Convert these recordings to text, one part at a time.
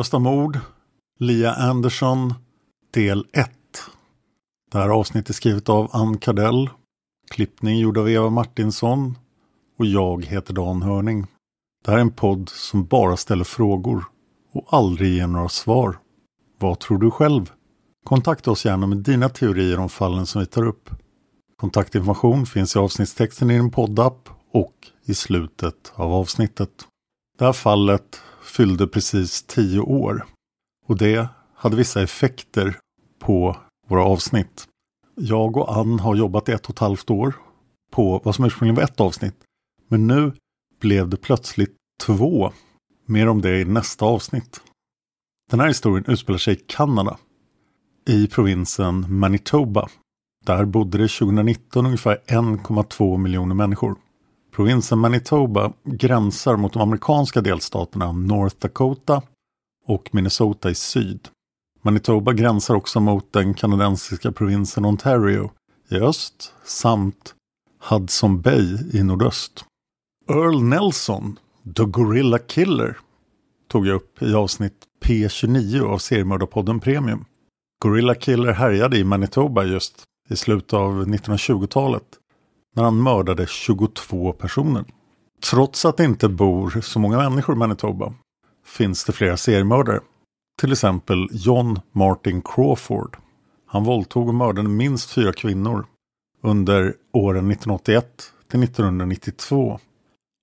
Olösta mord, Lia Anderson, del 1. Det här avsnittet är skrivet av Ann Kardell, klippning gjord av Eva Martinsson och jag heter Dan Hörning. Det här är en podd som bara ställer frågor och aldrig ger några svar. Vad tror du själv? Kontakta oss gärna med dina teorier om fallen som vi tar upp. Kontaktinformation finns i avsnittstexten i din poddapp och i slutet av avsnittet. Det här fallet fyllde precis tio år och det hade vissa effekter på våra avsnitt. Jag och Ann har jobbat i ett och ett halvt år på vad som ursprungligen var ett avsnitt. Men nu blev det plötsligt två. Mer om det i nästa avsnitt. Den här historien utspelar sig i Kanada. I provinsen Manitoba. Där bodde det 2019 ungefär 1,2 miljoner människor. Provinsen Manitoba gränsar mot de amerikanska delstaterna North Dakota och Minnesota i syd. Manitoba gränsar också mot den kanadensiska provinsen Ontario i öst samt Hudson Bay i nordöst. Earl Nelson, The Gorilla Killer, tog jag upp i avsnitt P29 av seriemördarpodden Premium. Gorilla Killer härjade i Manitoba just i slutet av 1920-talet när han mördade 22 personer. Trots att det inte bor så många människor i Manitoba finns det flera seriemördare. Till exempel John Martin Crawford. Han våldtog och mördade minst fyra kvinnor under åren 1981 till 1992.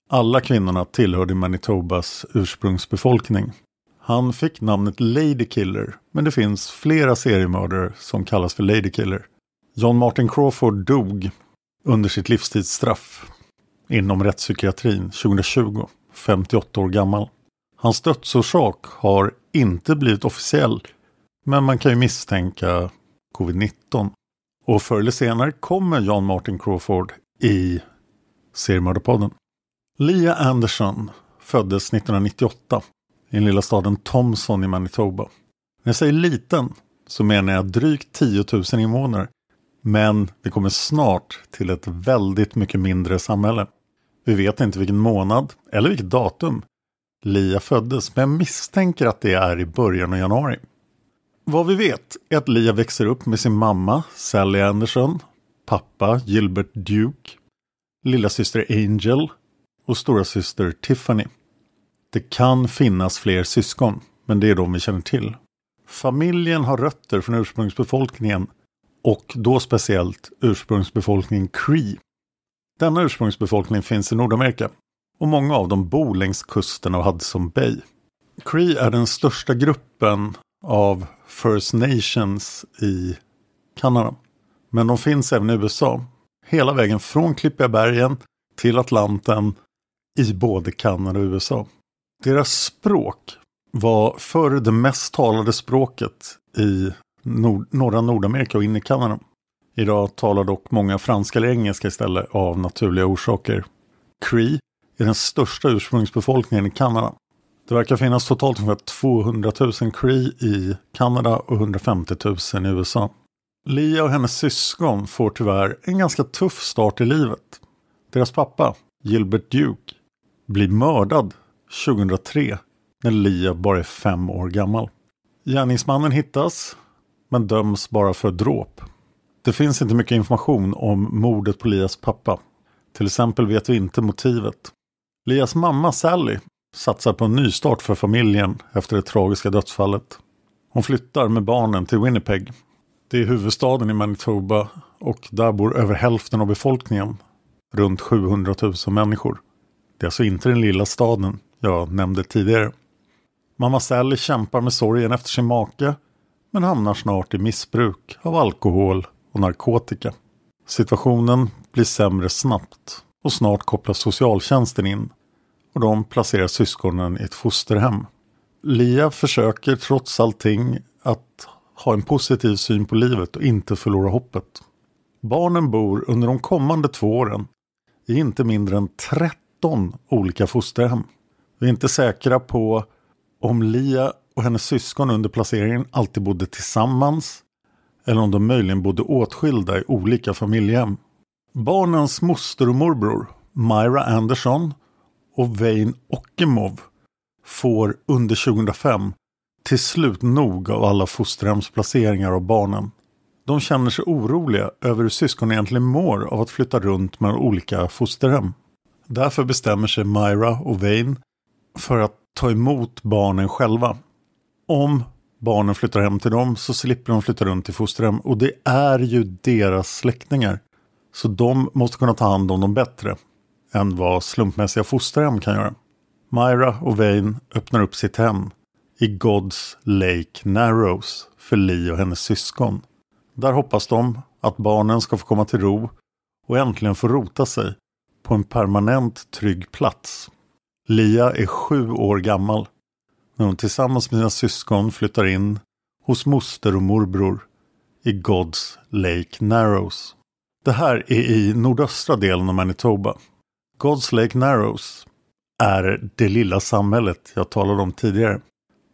Alla kvinnorna tillhörde Manitobas ursprungsbefolkning. Han fick namnet Lady Killer, men det finns flera seriemördare som kallas för Lady Killer. John Martin Crawford dog under sitt livstidsstraff inom rättspsykiatrin 2020, 58 år gammal. Hans dödsorsak har inte blivit officiell, men man kan ju misstänka covid-19. Och förr eller senare kommer John Martin Crawford i seriemördarpodden. Lia Anderson föddes 1998 i den lilla staden Thompson i Manitoba. När jag säger liten så menar jag drygt 10 000 invånare. Men vi kommer snart till ett väldigt mycket mindre samhälle. Vi vet inte vilken månad eller vilket datum Lia föddes, men jag misstänker att det är i början av januari. Vad vi vet är att Lia växer upp med sin mamma Sally Anderson, pappa Gilbert Duke, lilla syster Angel och stora syster Tiffany. Det kan finnas fler syskon, men det är de vi känner till. Familjen har rötter från ursprungsbefolkningen och då speciellt ursprungsbefolkningen Cree. Denna ursprungsbefolkning finns i Nordamerika och många av dem bor längs kusten av Hudson Bay. Cree är den största gruppen av First Nations i Kanada. Men de finns även i USA. Hela vägen från Klippiga bergen till Atlanten i både Kanada och USA. Deras språk var förr det mest talade språket i nord norra Nordamerika och in i Kanada. Idag talar dock många franska eller engelska istället av naturliga orsaker. Cree är den största ursprungsbefolkningen i Kanada. Det verkar finnas totalt ungefär 200 000 Cree i Kanada och 150 000 i USA. Lia och hennes syskon får tyvärr en ganska tuff start i livet. Deras pappa, Gilbert Duke, blir mördad 2003 när Lia bara är fem år gammal. Gärningsmannen hittas men döms bara för dråp. Det finns inte mycket information om mordet på Lias pappa. Till exempel vet vi inte motivet. Lias mamma Sally satsar på en nystart för familjen efter det tragiska dödsfallet. Hon flyttar med barnen till Winnipeg. Det är huvudstaden i Manitoba och där bor över hälften av befolkningen, runt 700 000 människor. Det är alltså inte den lilla staden jag nämnde tidigare. Mamma Sally kämpar med sorgen efter sin make men hamnar snart i missbruk av alkohol och narkotika. Situationen blir sämre snabbt och snart kopplas socialtjänsten in och de placerar syskonen i ett fosterhem. Lia försöker trots allting att ha en positiv syn på livet och inte förlora hoppet. Barnen bor under de kommande två åren i inte mindre än 13 olika fosterhem. Vi är inte säkra på om Lia och hennes syskon under placeringen alltid bodde tillsammans eller om de möjligen bodde åtskilda i olika familjehem. Barnens moster och morbror, Myra Anderson och Wayne Ockemov, får under 2005 till slut nog av alla fosterhemsplaceringar av barnen. De känner sig oroliga över hur syskon egentligen mår av att flytta runt mellan olika fosterhem. Därför bestämmer sig Myra och Wayne för att ta emot barnen själva. Om barnen flyttar hem till dem så slipper de flytta runt till fosterhem och det är ju deras släktingar. Så de måste kunna ta hand om dem bättre än vad slumpmässiga fosterhem kan göra. Myra och Wayne öppnar upp sitt hem i God's Lake Narrows för Lee och hennes syskon. Där hoppas de att barnen ska få komma till ro och äntligen få rota sig på en permanent trygg plats. Lia är sju år gammal när hon tillsammans med sina syskon flyttar in hos moster och morbror i God's Lake Narrows. Det här är i nordöstra delen av Manitoba. God's Lake Narrows är det lilla samhället jag talade om tidigare.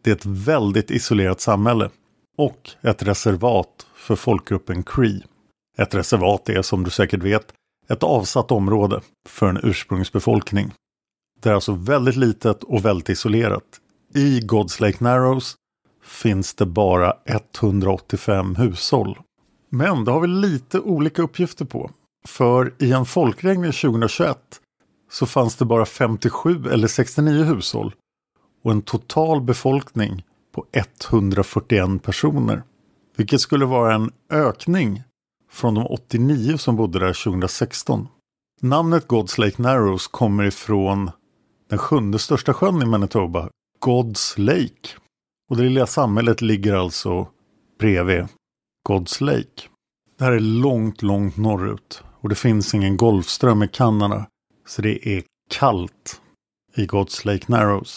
Det är ett väldigt isolerat samhälle och ett reservat för folkgruppen Cree. Ett reservat är som du säkert vet ett avsatt område för en ursprungsbefolkning. Det är alltså väldigt litet och väldigt isolerat. I God's Lake Narrows finns det bara 185 hushåll. Men det har vi lite olika uppgifter på. För i en folkräkning 2021 så fanns det bara 57 eller 69 hushåll och en total befolkning på 141 personer. Vilket skulle vara en ökning från de 89 som bodde där 2016. Namnet God's Lake Narrows kommer ifrån den sjunde största sjön i Manitoba, God's Lake. Och det lilla samhället ligger alltså bredvid God's Lake. Det här är långt, långt norrut och det finns ingen Golfström i Kanada. Så det är kallt i God's Lake Narrows.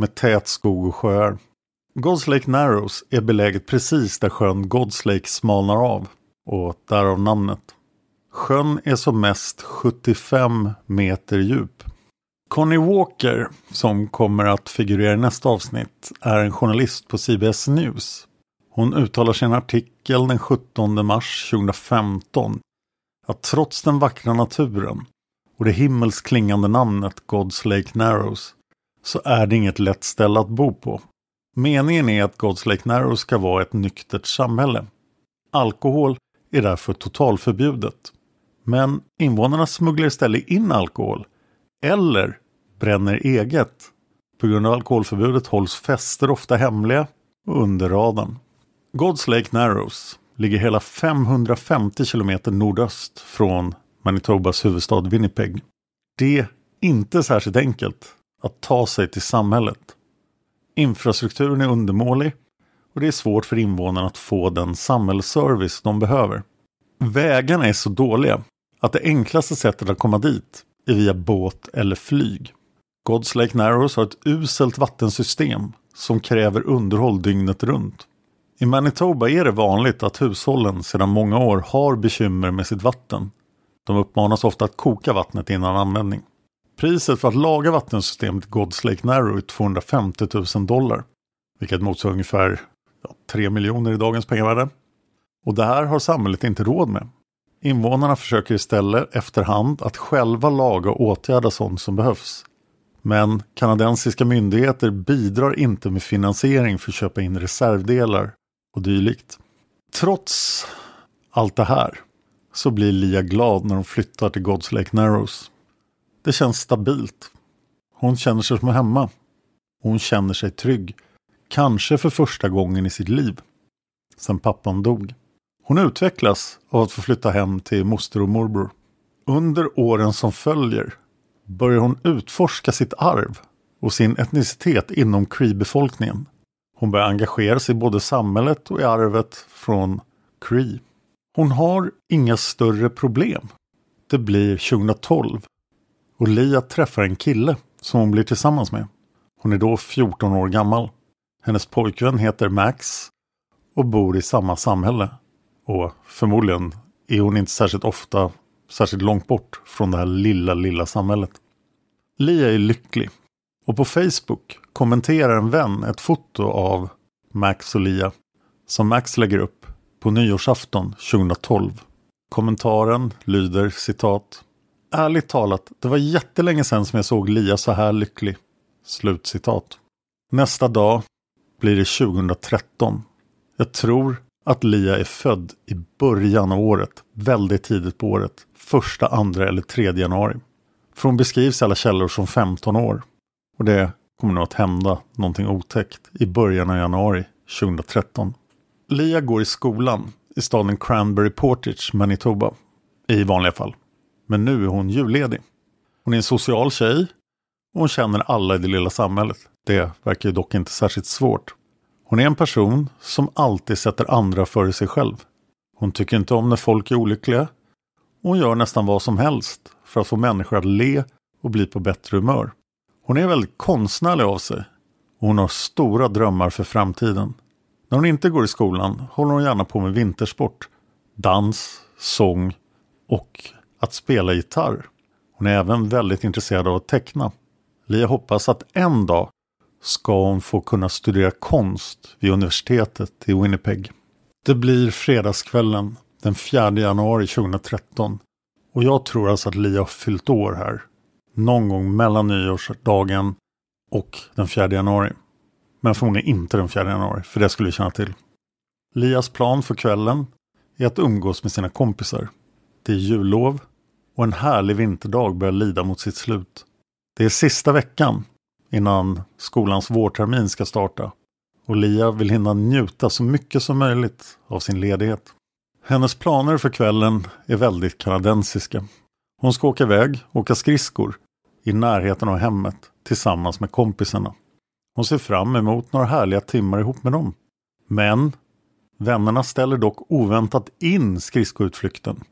med tät skog och sjöar. God's Lake Narrows är beläget precis där sjön God's Lake smalnar av och därav namnet. Sjön är som mest 75 meter djup. Connie Walker, som kommer att figurera i nästa avsnitt, är en journalist på CBS News. Hon uttalar sin artikel den 17 mars 2015 att trots den vackra naturen och det himmelsklingande namnet God's Lake Narrows så är det inget lätt ställe att bo på. Meningen är att God's Lake Narrows ska vara ett nyktert samhälle. Alkohol är därför totalförbjudet. Men invånarna smugglar istället in alkohol eller bränner eget. På grund av alkoholförbudet hålls fester ofta hemliga och under radarn. God's Lake Narrows ligger hela 550 kilometer nordöst från Manitobas huvudstad Winnipeg. Det är inte särskilt enkelt att ta sig till samhället. Infrastrukturen är undermålig och det är svårt för invånarna att få den samhällsservice de behöver. Vägarna är så dåliga att det enklaste sättet att komma dit är via båt eller flyg. God's Lake Narrows har ett uselt vattensystem som kräver underhåll dygnet runt. I Manitoba är det vanligt att hushållen sedan många år har bekymmer med sitt vatten. De uppmanas ofta att koka vattnet innan användning. Priset för att laga vattensystemet God's Lake Narrow är 250 000 dollar. Vilket motsvarar ungefär ja, 3 miljoner i dagens pengavärde. Och det här har samhället inte råd med. Invånarna försöker istället efterhand att själva laga och åtgärda sånt som behövs. Men kanadensiska myndigheter bidrar inte med finansiering för att köpa in reservdelar och dylikt. Trots allt det här så blir Lia glad när de flyttar till God's Lake Narrows. Det känns stabilt. Hon känner sig som hemma. Hon känner sig trygg. Kanske för första gången i sitt liv. Sen pappan dog. Hon utvecklas av att få flytta hem till moster och morbror. Under åren som följer börjar hon utforska sitt arv och sin etnicitet inom Cree-befolkningen. Hon börjar engagera sig i både samhället och i arvet från Cree. Hon har inga större problem. Det blir 2012 och Lia träffar en kille som hon blir tillsammans med. Hon är då 14 år gammal. Hennes pojkvän heter Max och bor i samma samhälle. Och förmodligen är hon inte särskilt ofta särskilt långt bort från det här lilla, lilla samhället. Lia är lycklig och på Facebook kommenterar en vän ett foto av Max och Lia som Max lägger upp på nyårsafton 2012. Kommentaren lyder citat Ärligt talat, det var jättelänge sedan som jag såg Lia så här lycklig. Slutcitat. Nästa dag blir det 2013. Jag tror att Lia är född i början av året, väldigt tidigt på året. Första, andra eller tredje januari. För hon beskrivs i alla källor som 15 år. Och det kommer nog att hända någonting otäckt i början av januari 2013. Lia går i skolan i staden Cranberry Portage, Manitoba. I vanliga fall. Men nu är hon julledig. Hon är en social tjej och hon känner alla i det lilla samhället. Det verkar ju dock inte särskilt svårt. Hon är en person som alltid sätter andra före sig själv. Hon tycker inte om när folk är olyckliga. Och hon gör nästan vad som helst för att få människor att le och bli på bättre humör. Hon är väldigt konstnärlig av sig och hon har stora drömmar för framtiden. När hon inte går i skolan håller hon gärna på med vintersport, dans, sång och att spela gitarr. Hon är även väldigt intresserad av att teckna. Lia hoppas att en dag ska hon få kunna studera konst vid universitetet i Winnipeg. Det blir fredagskvällen den 4 januari 2013 och jag tror alltså att Lia har fyllt år här. Någon gång mellan nyårsdagen och den 4 januari. Men förmodligen inte den 4 januari, för det skulle vi känna till. Lias plan för kvällen är att umgås med sina kompisar. Det är jullov och en härlig vinterdag börjar lida mot sitt slut. Det är sista veckan innan skolans vårtermin ska starta och Lia vill hinna njuta så mycket som möjligt av sin ledighet. Hennes planer för kvällen är väldigt kanadensiska. Hon ska åka iväg och åka skridskor i närheten av hemmet tillsammans med kompisarna. Hon ser fram emot några härliga timmar ihop med dem. Men vännerna ställer dock oväntat in skridskoutflykten.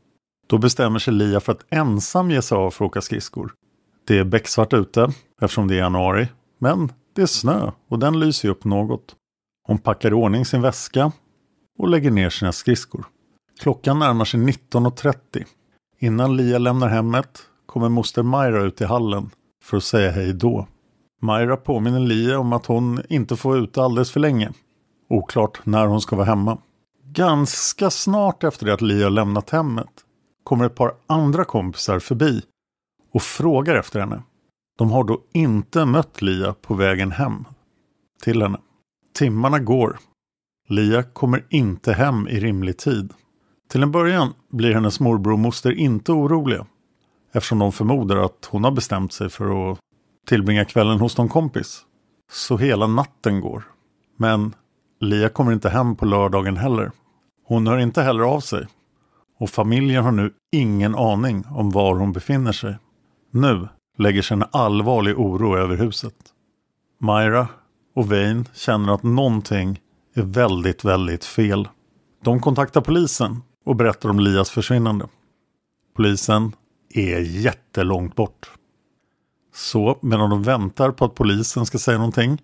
Då bestämmer sig Lia för att ensam ge sig av för att åka skridskor. Det är becksvart ute eftersom det är januari, men det är snö och den lyser upp något. Hon packar i ordning sin väska och lägger ner sina skridskor. Klockan närmar sig 19.30. Innan Lia lämnar hemmet kommer moster Myra ut i hallen för att säga hej då. Myra påminner Lia om att hon inte får vara ute alldeles för länge. Oklart när hon ska vara hemma. Ganska snart efter det att Lia lämnat hemmet kommer ett par andra kompisar förbi och frågar efter henne. De har då inte mött Lia på vägen hem till henne. Timmarna går. Lia kommer inte hem i rimlig tid. Till en början blir hennes morbror och moster inte oroliga eftersom de förmodar att hon har bestämt sig för att tillbringa kvällen hos någon kompis. Så hela natten går. Men Lia kommer inte hem på lördagen heller. Hon hör inte heller av sig. Och familjen har nu ingen aning om var hon befinner sig. Nu lägger sig en allvarlig oro över huset. Myra och Wayne känner att någonting är väldigt, väldigt fel. De kontaktar polisen och berättar om Lias försvinnande. Polisen är jättelångt bort. Så medan de väntar på att polisen ska säga någonting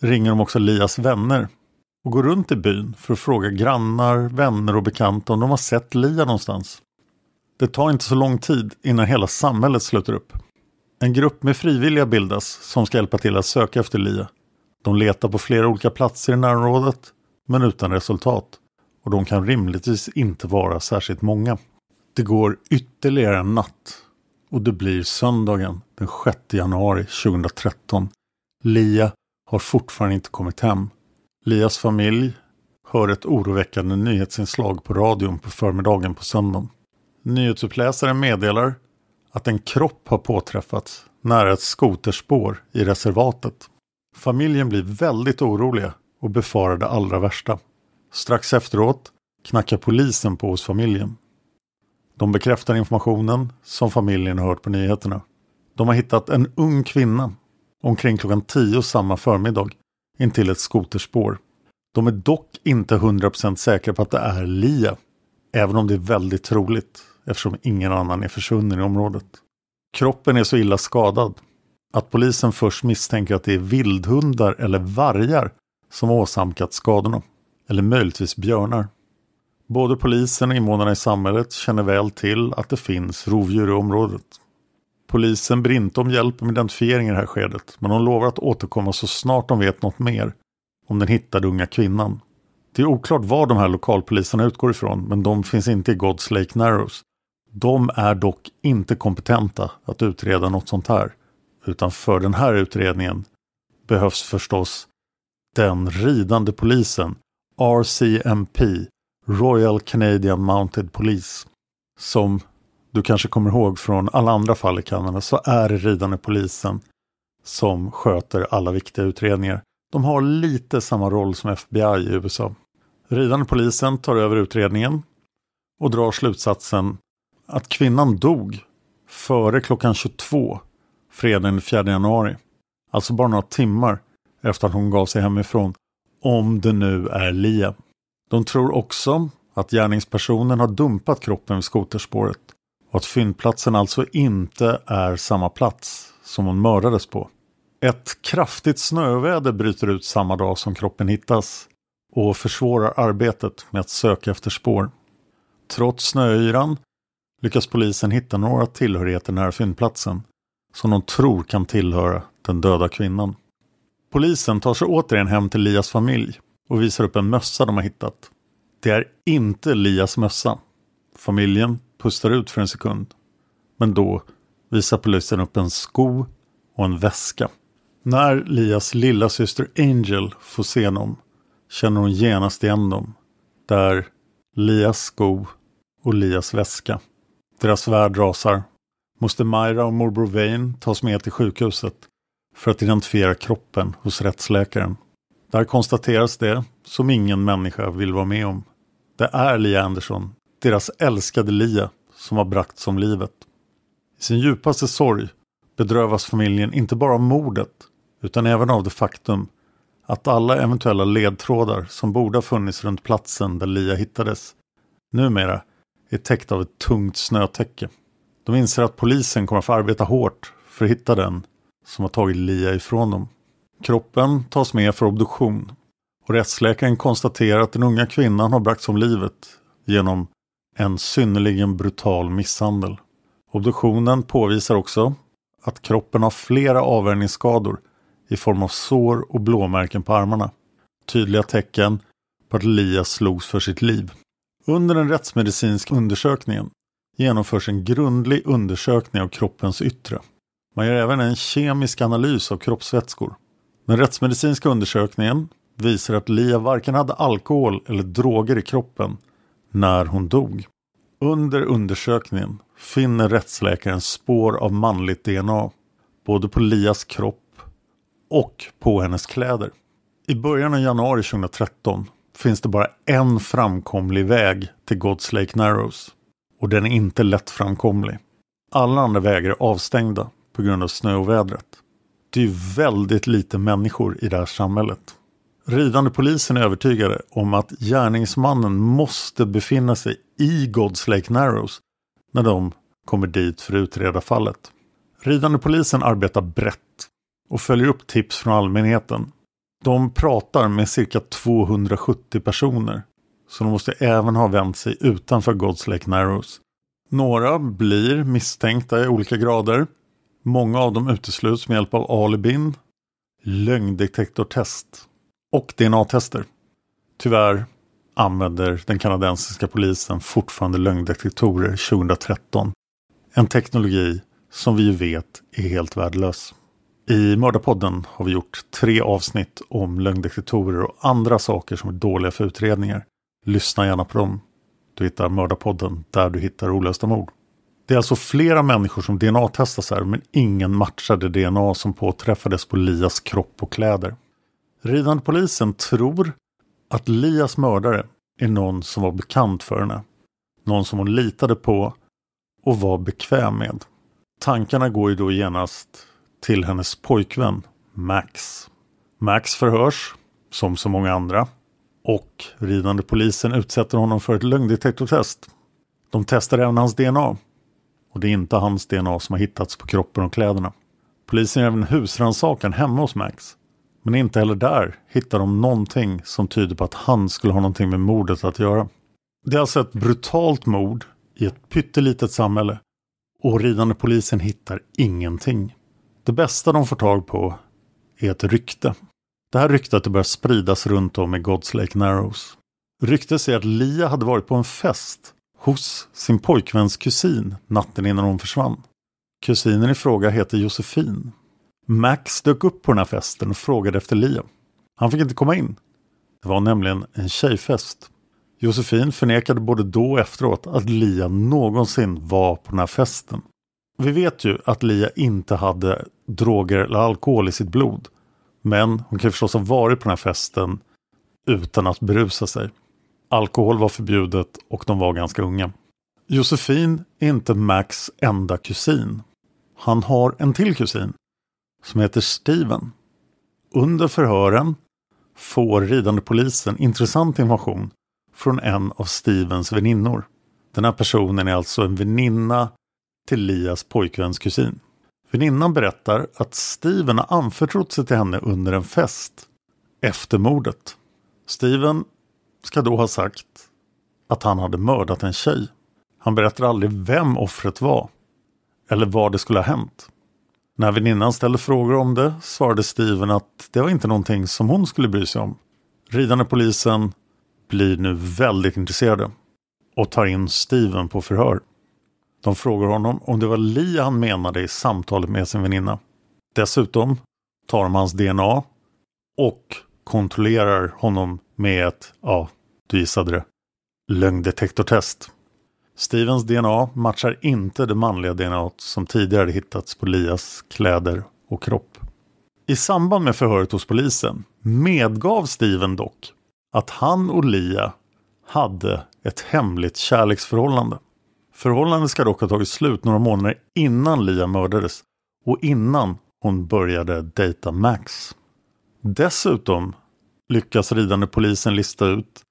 ringer de också Lias vänner och går runt i byn för att fråga grannar, vänner och bekanta om de har sett Lia någonstans. Det tar inte så lång tid innan hela samhället sluter upp. En grupp med frivilliga bildas som ska hjälpa till att söka efter Lia. De letar på flera olika platser i närområdet men utan resultat och de kan rimligtvis inte vara särskilt många. Det går ytterligare en natt och det blir söndagen den 6 januari 2013. Lia har fortfarande inte kommit hem. Lias familj hör ett oroväckande nyhetsinslag på radion på förmiddagen på söndagen. Nyhetsuppläsaren meddelar att en kropp har påträffats nära ett skoterspår i reservatet. Familjen blir väldigt oroliga och befarar det allra värsta. Strax efteråt knackar polisen på hos familjen. De bekräftar informationen som familjen har hört på nyheterna. De har hittat en ung kvinna omkring klockan 10 samma förmiddag intill ett skoterspår. De är dock inte 100% säkra på att det är Lia, även om det är väldigt troligt eftersom ingen annan är försvunnen i området. Kroppen är så illa skadad att polisen först misstänker att det är vildhundar eller vargar som åsamkat skadorna. Eller möjligtvis björnar. Både polisen och invånarna i samhället känner väl till att det finns rovdjur i området. Polisen ber inte om hjälp med identifiering i det här skedet, men de lovar att återkomma så snart de vet något mer om den hittade unga kvinnan. Det är oklart var de här lokalpoliserna utgår ifrån, men de finns inte i God's Lake Narrows. De är dock inte kompetenta att utreda något sånt här. Utan för den här utredningen behövs förstås den ridande polisen, RCMP, Royal Canadian Mounted Police. Som du kanske kommer ihåg från alla andra fall i Kanada så är det ridande polisen som sköter alla viktiga utredningar. De har lite samma roll som FBI i USA. Ridande polisen tar över utredningen och drar slutsatsen att kvinnan dog före klockan 22 fredagen den 4 januari. Alltså bara några timmar efter att hon gav sig hemifrån. Om det nu är Lia. De tror också att gärningspersonen har dumpat kroppen vid skoterspåret och att fyndplatsen alltså inte är samma plats som hon mördades på. Ett kraftigt snöväder bryter ut samma dag som kroppen hittas och försvårar arbetet med att söka efter spår. Trots snöyran lyckas polisen hitta några tillhörigheter nära fyndplatsen som de tror kan tillhöra den döda kvinnan. Polisen tar sig återigen hem till Lias familj och visar upp en mössa de har hittat. Det är inte Lias mössa. Familjen pustar ut för en sekund. Men då visar polisen upp en sko och en väska. När Lias lilla syster Angel får se dem känner hon genast igen dem. Där Lias sko och Lias väska. Deras värld rasar. Moster Myra och morbror Vane tas med till sjukhuset för att identifiera kroppen hos rättsläkaren. Där konstateras det som ingen människa vill vara med om. Det är Lia Anderson, deras älskade Lia, som har bragts om livet. I sin djupaste sorg bedrövas familjen inte bara av mordet utan även av det faktum att alla eventuella ledtrådar som borde ha funnits runt platsen där Lia hittades numera är täckt av ett tungt snötäcke. De inser att polisen kommer att få arbeta hårt för att hitta den som har tagit Lia ifrån dem. Kroppen tas med för obduktion och rättsläkaren konstaterar att den unga kvinnan har bragts om livet genom en synnerligen brutal misshandel. Obduktionen påvisar också att kroppen har flera avvärjningsskador i form av sår och blåmärken på armarna. Tydliga tecken på att Lia slogs för sitt liv. Under den rättsmedicinska undersökningen genomförs en grundlig undersökning av kroppens yttre. Man gör även en kemisk analys av kroppsvätskor. Den rättsmedicinska undersökningen visar att Lia varken hade alkohol eller droger i kroppen när hon dog. Under undersökningen finner rättsläkaren spår av manligt DNA både på Lias kropp och på hennes kläder. I början av januari 2013 finns det bara en framkomlig väg till God's Lake Narrows och den är inte lätt framkomlig. Alla andra vägar är avstängda på grund av snöovädret. Det är väldigt lite människor i det här samhället. Ridande polisen är övertygade om att gärningsmannen måste befinna sig i God's Lake Narrows när de kommer dit för att utreda fallet. Ridande polisen arbetar brett och följer upp tips från allmänheten. De pratar med cirka 270 personer. Så de måste även ha vänt sig utanför God's Lake Narrows. Några blir misstänkta i olika grader. Många av dem utesluts med hjälp av alibin, lögndetektortest och DNA-tester. Tyvärr använder den kanadensiska polisen fortfarande lögndetektorer 2013. En teknologi som vi ju vet är helt värdelös. I Mördarpodden har vi gjort tre avsnitt om lögndetektorer och andra saker som är dåliga för utredningar. Lyssna gärna på dem. Du hittar Mördarpodden där du hittar olösta mord. Det är alltså flera människor som DNA-testas här men ingen matchade DNA som påträffades på Lias kropp och kläder. Ridande polisen tror att Lias mördare är någon som var bekant för henne. Någon som hon litade på och var bekväm med. Tankarna går ju då genast till hennes pojkvän Max. Max förhörs, som så många andra, och ridande polisen utsätter honom för ett lögndetektortest. De testar även hans DNA. Och det är inte hans DNA som har hittats på kroppen och kläderna. Polisen gör även husrannsakan hemma hos Max. Men inte heller där hittar de någonting som tyder på att han skulle ha någonting med mordet att göra. Det är alltså ett brutalt mord i ett pyttelitet samhälle och ridande polisen hittar ingenting. Det bästa de får tag på är ett rykte. Det här ryktet börjar spridas runt om i God's Lake Narrows. Ryktet säger att Lia hade varit på en fest hos sin pojkväns kusin natten innan hon försvann. Kusinen i fråga heter Josefin. Max dök upp på den här festen och frågade efter Lia. Han fick inte komma in. Det var nämligen en tjejfest. Josefin förnekade både då och efteråt att Lia någonsin var på den här festen. Vi vet ju att Lia inte hade droger eller alkohol i sitt blod. Men hon kan förstås ha varit på den här festen utan att berusa sig. Alkohol var förbjudet och de var ganska unga. Josefin är inte Max enda kusin. Han har en till kusin som heter Steven. Under förhören får ridande polisen intressant information från en av Stevens väninnor. Den här personen är alltså en väninna till Lias pojkväns kusin. Väninnan berättar att Steven har anförtrott sig till henne under en fest efter mordet. Steven ska då ha sagt att han hade mördat en tjej. Han berättar aldrig vem offret var eller var det skulle ha hänt. När väninnan ställde frågor om det svarade Steven att det var inte någonting som hon skulle bry sig om. Ridande polisen blir nu väldigt intresserade och tar in Steven på förhör. De frågar honom om det var Lee han menade i samtalet med sin väninna. Dessutom tar de hans DNA och kontrollerar honom med ett, ja, du gissade det, lögndetektortest. Stevens DNA matchar inte det manliga DNA som tidigare hittats på Lias kläder och kropp. I samband med förhöret hos polisen medgav Steven dock att han och Lia hade ett hemligt kärleksförhållande. Förhållandet ska dock ha tagit slut några månader innan Lia mördades och innan hon började dejta Max. Dessutom lyckas ridande polisen lista ut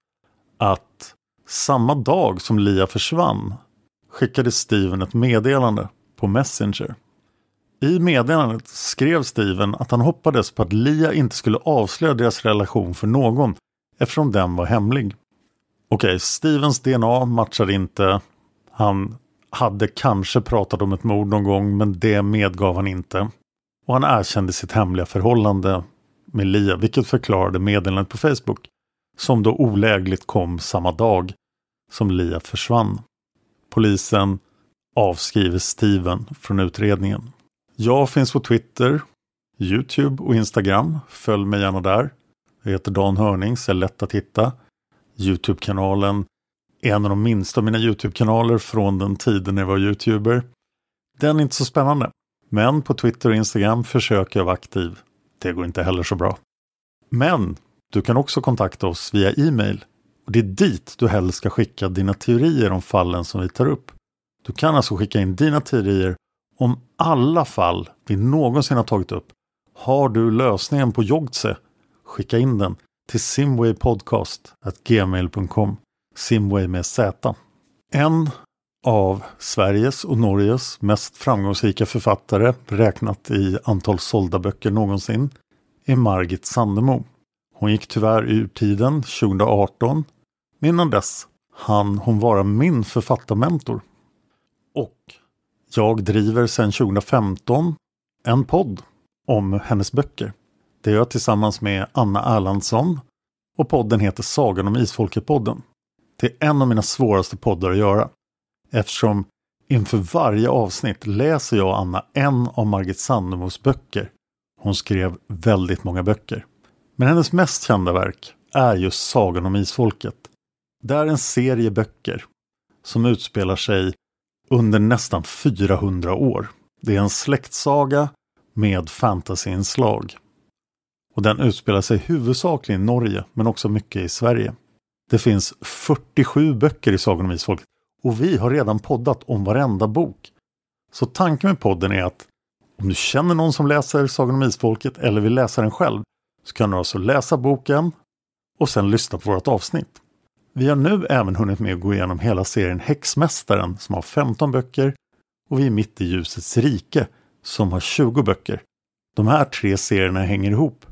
att samma dag som Lia försvann skickade Steven ett meddelande på Messenger. I meddelandet skrev Steven att han hoppades på att Lia inte skulle avslöja deras relation för någon eftersom den var hemlig. Okej, Stevens DNA matchade inte. Han hade kanske pratat om ett mord någon gång men det medgav han inte. Och han erkände sitt hemliga förhållande med Lia vilket förklarade meddelandet på Facebook som då olägligt kom samma dag som Lia försvann. Polisen avskriver Steven från utredningen. Jag finns på Twitter, Youtube och Instagram. Följ mig gärna där. Jag heter Dan Hörnings, är lätt att hitta. Youtube-kanalen är en av de minsta av mina Youtube-kanaler från den tiden när jag var Youtuber. Den är inte så spännande. Men på Twitter och Instagram försöker jag vara aktiv. Det går inte heller så bra. Men du kan också kontakta oss via e-mail. Och Det är dit du helst ska skicka dina teorier om fallen som vi tar upp. Du kan alltså skicka in dina teorier om alla fall vi någonsin har tagit upp. Har du lösningen på Jogtse? Skicka in den till simwaypodcast.gmail.com Simway med Z. En av Sveriges och Norges mest framgångsrika författare räknat i antal sålda böcker någonsin är Margit Sandemo. Hon gick tyvärr ur tiden 2018. Men innan dess hann hon vara min författarmentor. Och jag driver sedan 2015 en podd om hennes böcker. Det gör jag tillsammans med Anna Erlandsson och podden heter Sagan om Isfolket-podden. Det är en av mina svåraste poddar att göra eftersom inför varje avsnitt läser jag och Anna en av Margit Sandemos böcker. Hon skrev väldigt många böcker. Men hennes mest kända verk är just Sagan om Isfolket. Det är en serie böcker som utspelar sig under nästan 400 år. Det är en släktsaga med fantasyinslag. Och den utspelar sig huvudsakligen i Norge men också mycket i Sverige. Det finns 47 böcker i Sagan om Isfolket och vi har redan poddat om varenda bok. Så tanken med podden är att om du känner någon som läser Sagan om Isfolket eller vill läsa den själv så kan du alltså läsa boken och sen lyssna på vårt avsnitt. Vi har nu även hunnit med att gå igenom hela serien Häxmästaren som har 15 böcker och vi är mitt i Ljusets rike som har 20 böcker. De här tre serierna hänger ihop.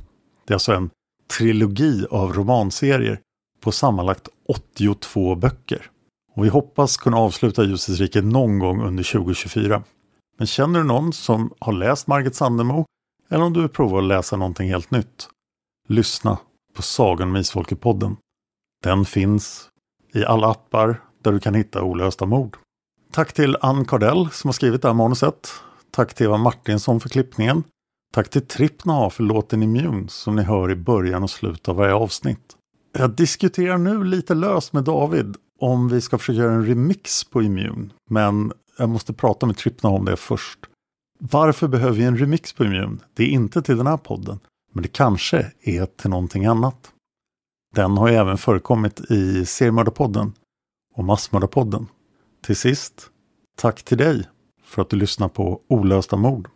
Det är alltså en trilogi av romanserier på sammanlagt 82 böcker. Och vi hoppas kunna avsluta Ljusets rike någon gång under 2024. Men känner du någon som har läst Margit Sandemo eller om du vill prova att läsa någonting helt nytt? Lyssna på Sagan om Isfolket-podden. Den finns i alla appar där du kan hitta olösta mord. Tack till Ann Cardell som har skrivit det här manuset. Tack till Eva Martinsson för klippningen. Tack till Trippna för låten Immune som ni hör i början och slutet av varje avsnitt. Jag diskuterar nu lite löst med David om vi ska försöka göra en remix på Immune. Men jag måste prata med Trippna om det först. Varför behöver vi en remix på Immune? Det är inte till den här podden. Men det kanske är till någonting annat. Den har ju även förekommit i Seriemördarpodden och Massmördarpodden. Till sist, tack till dig för att du lyssnar på Olösta mord.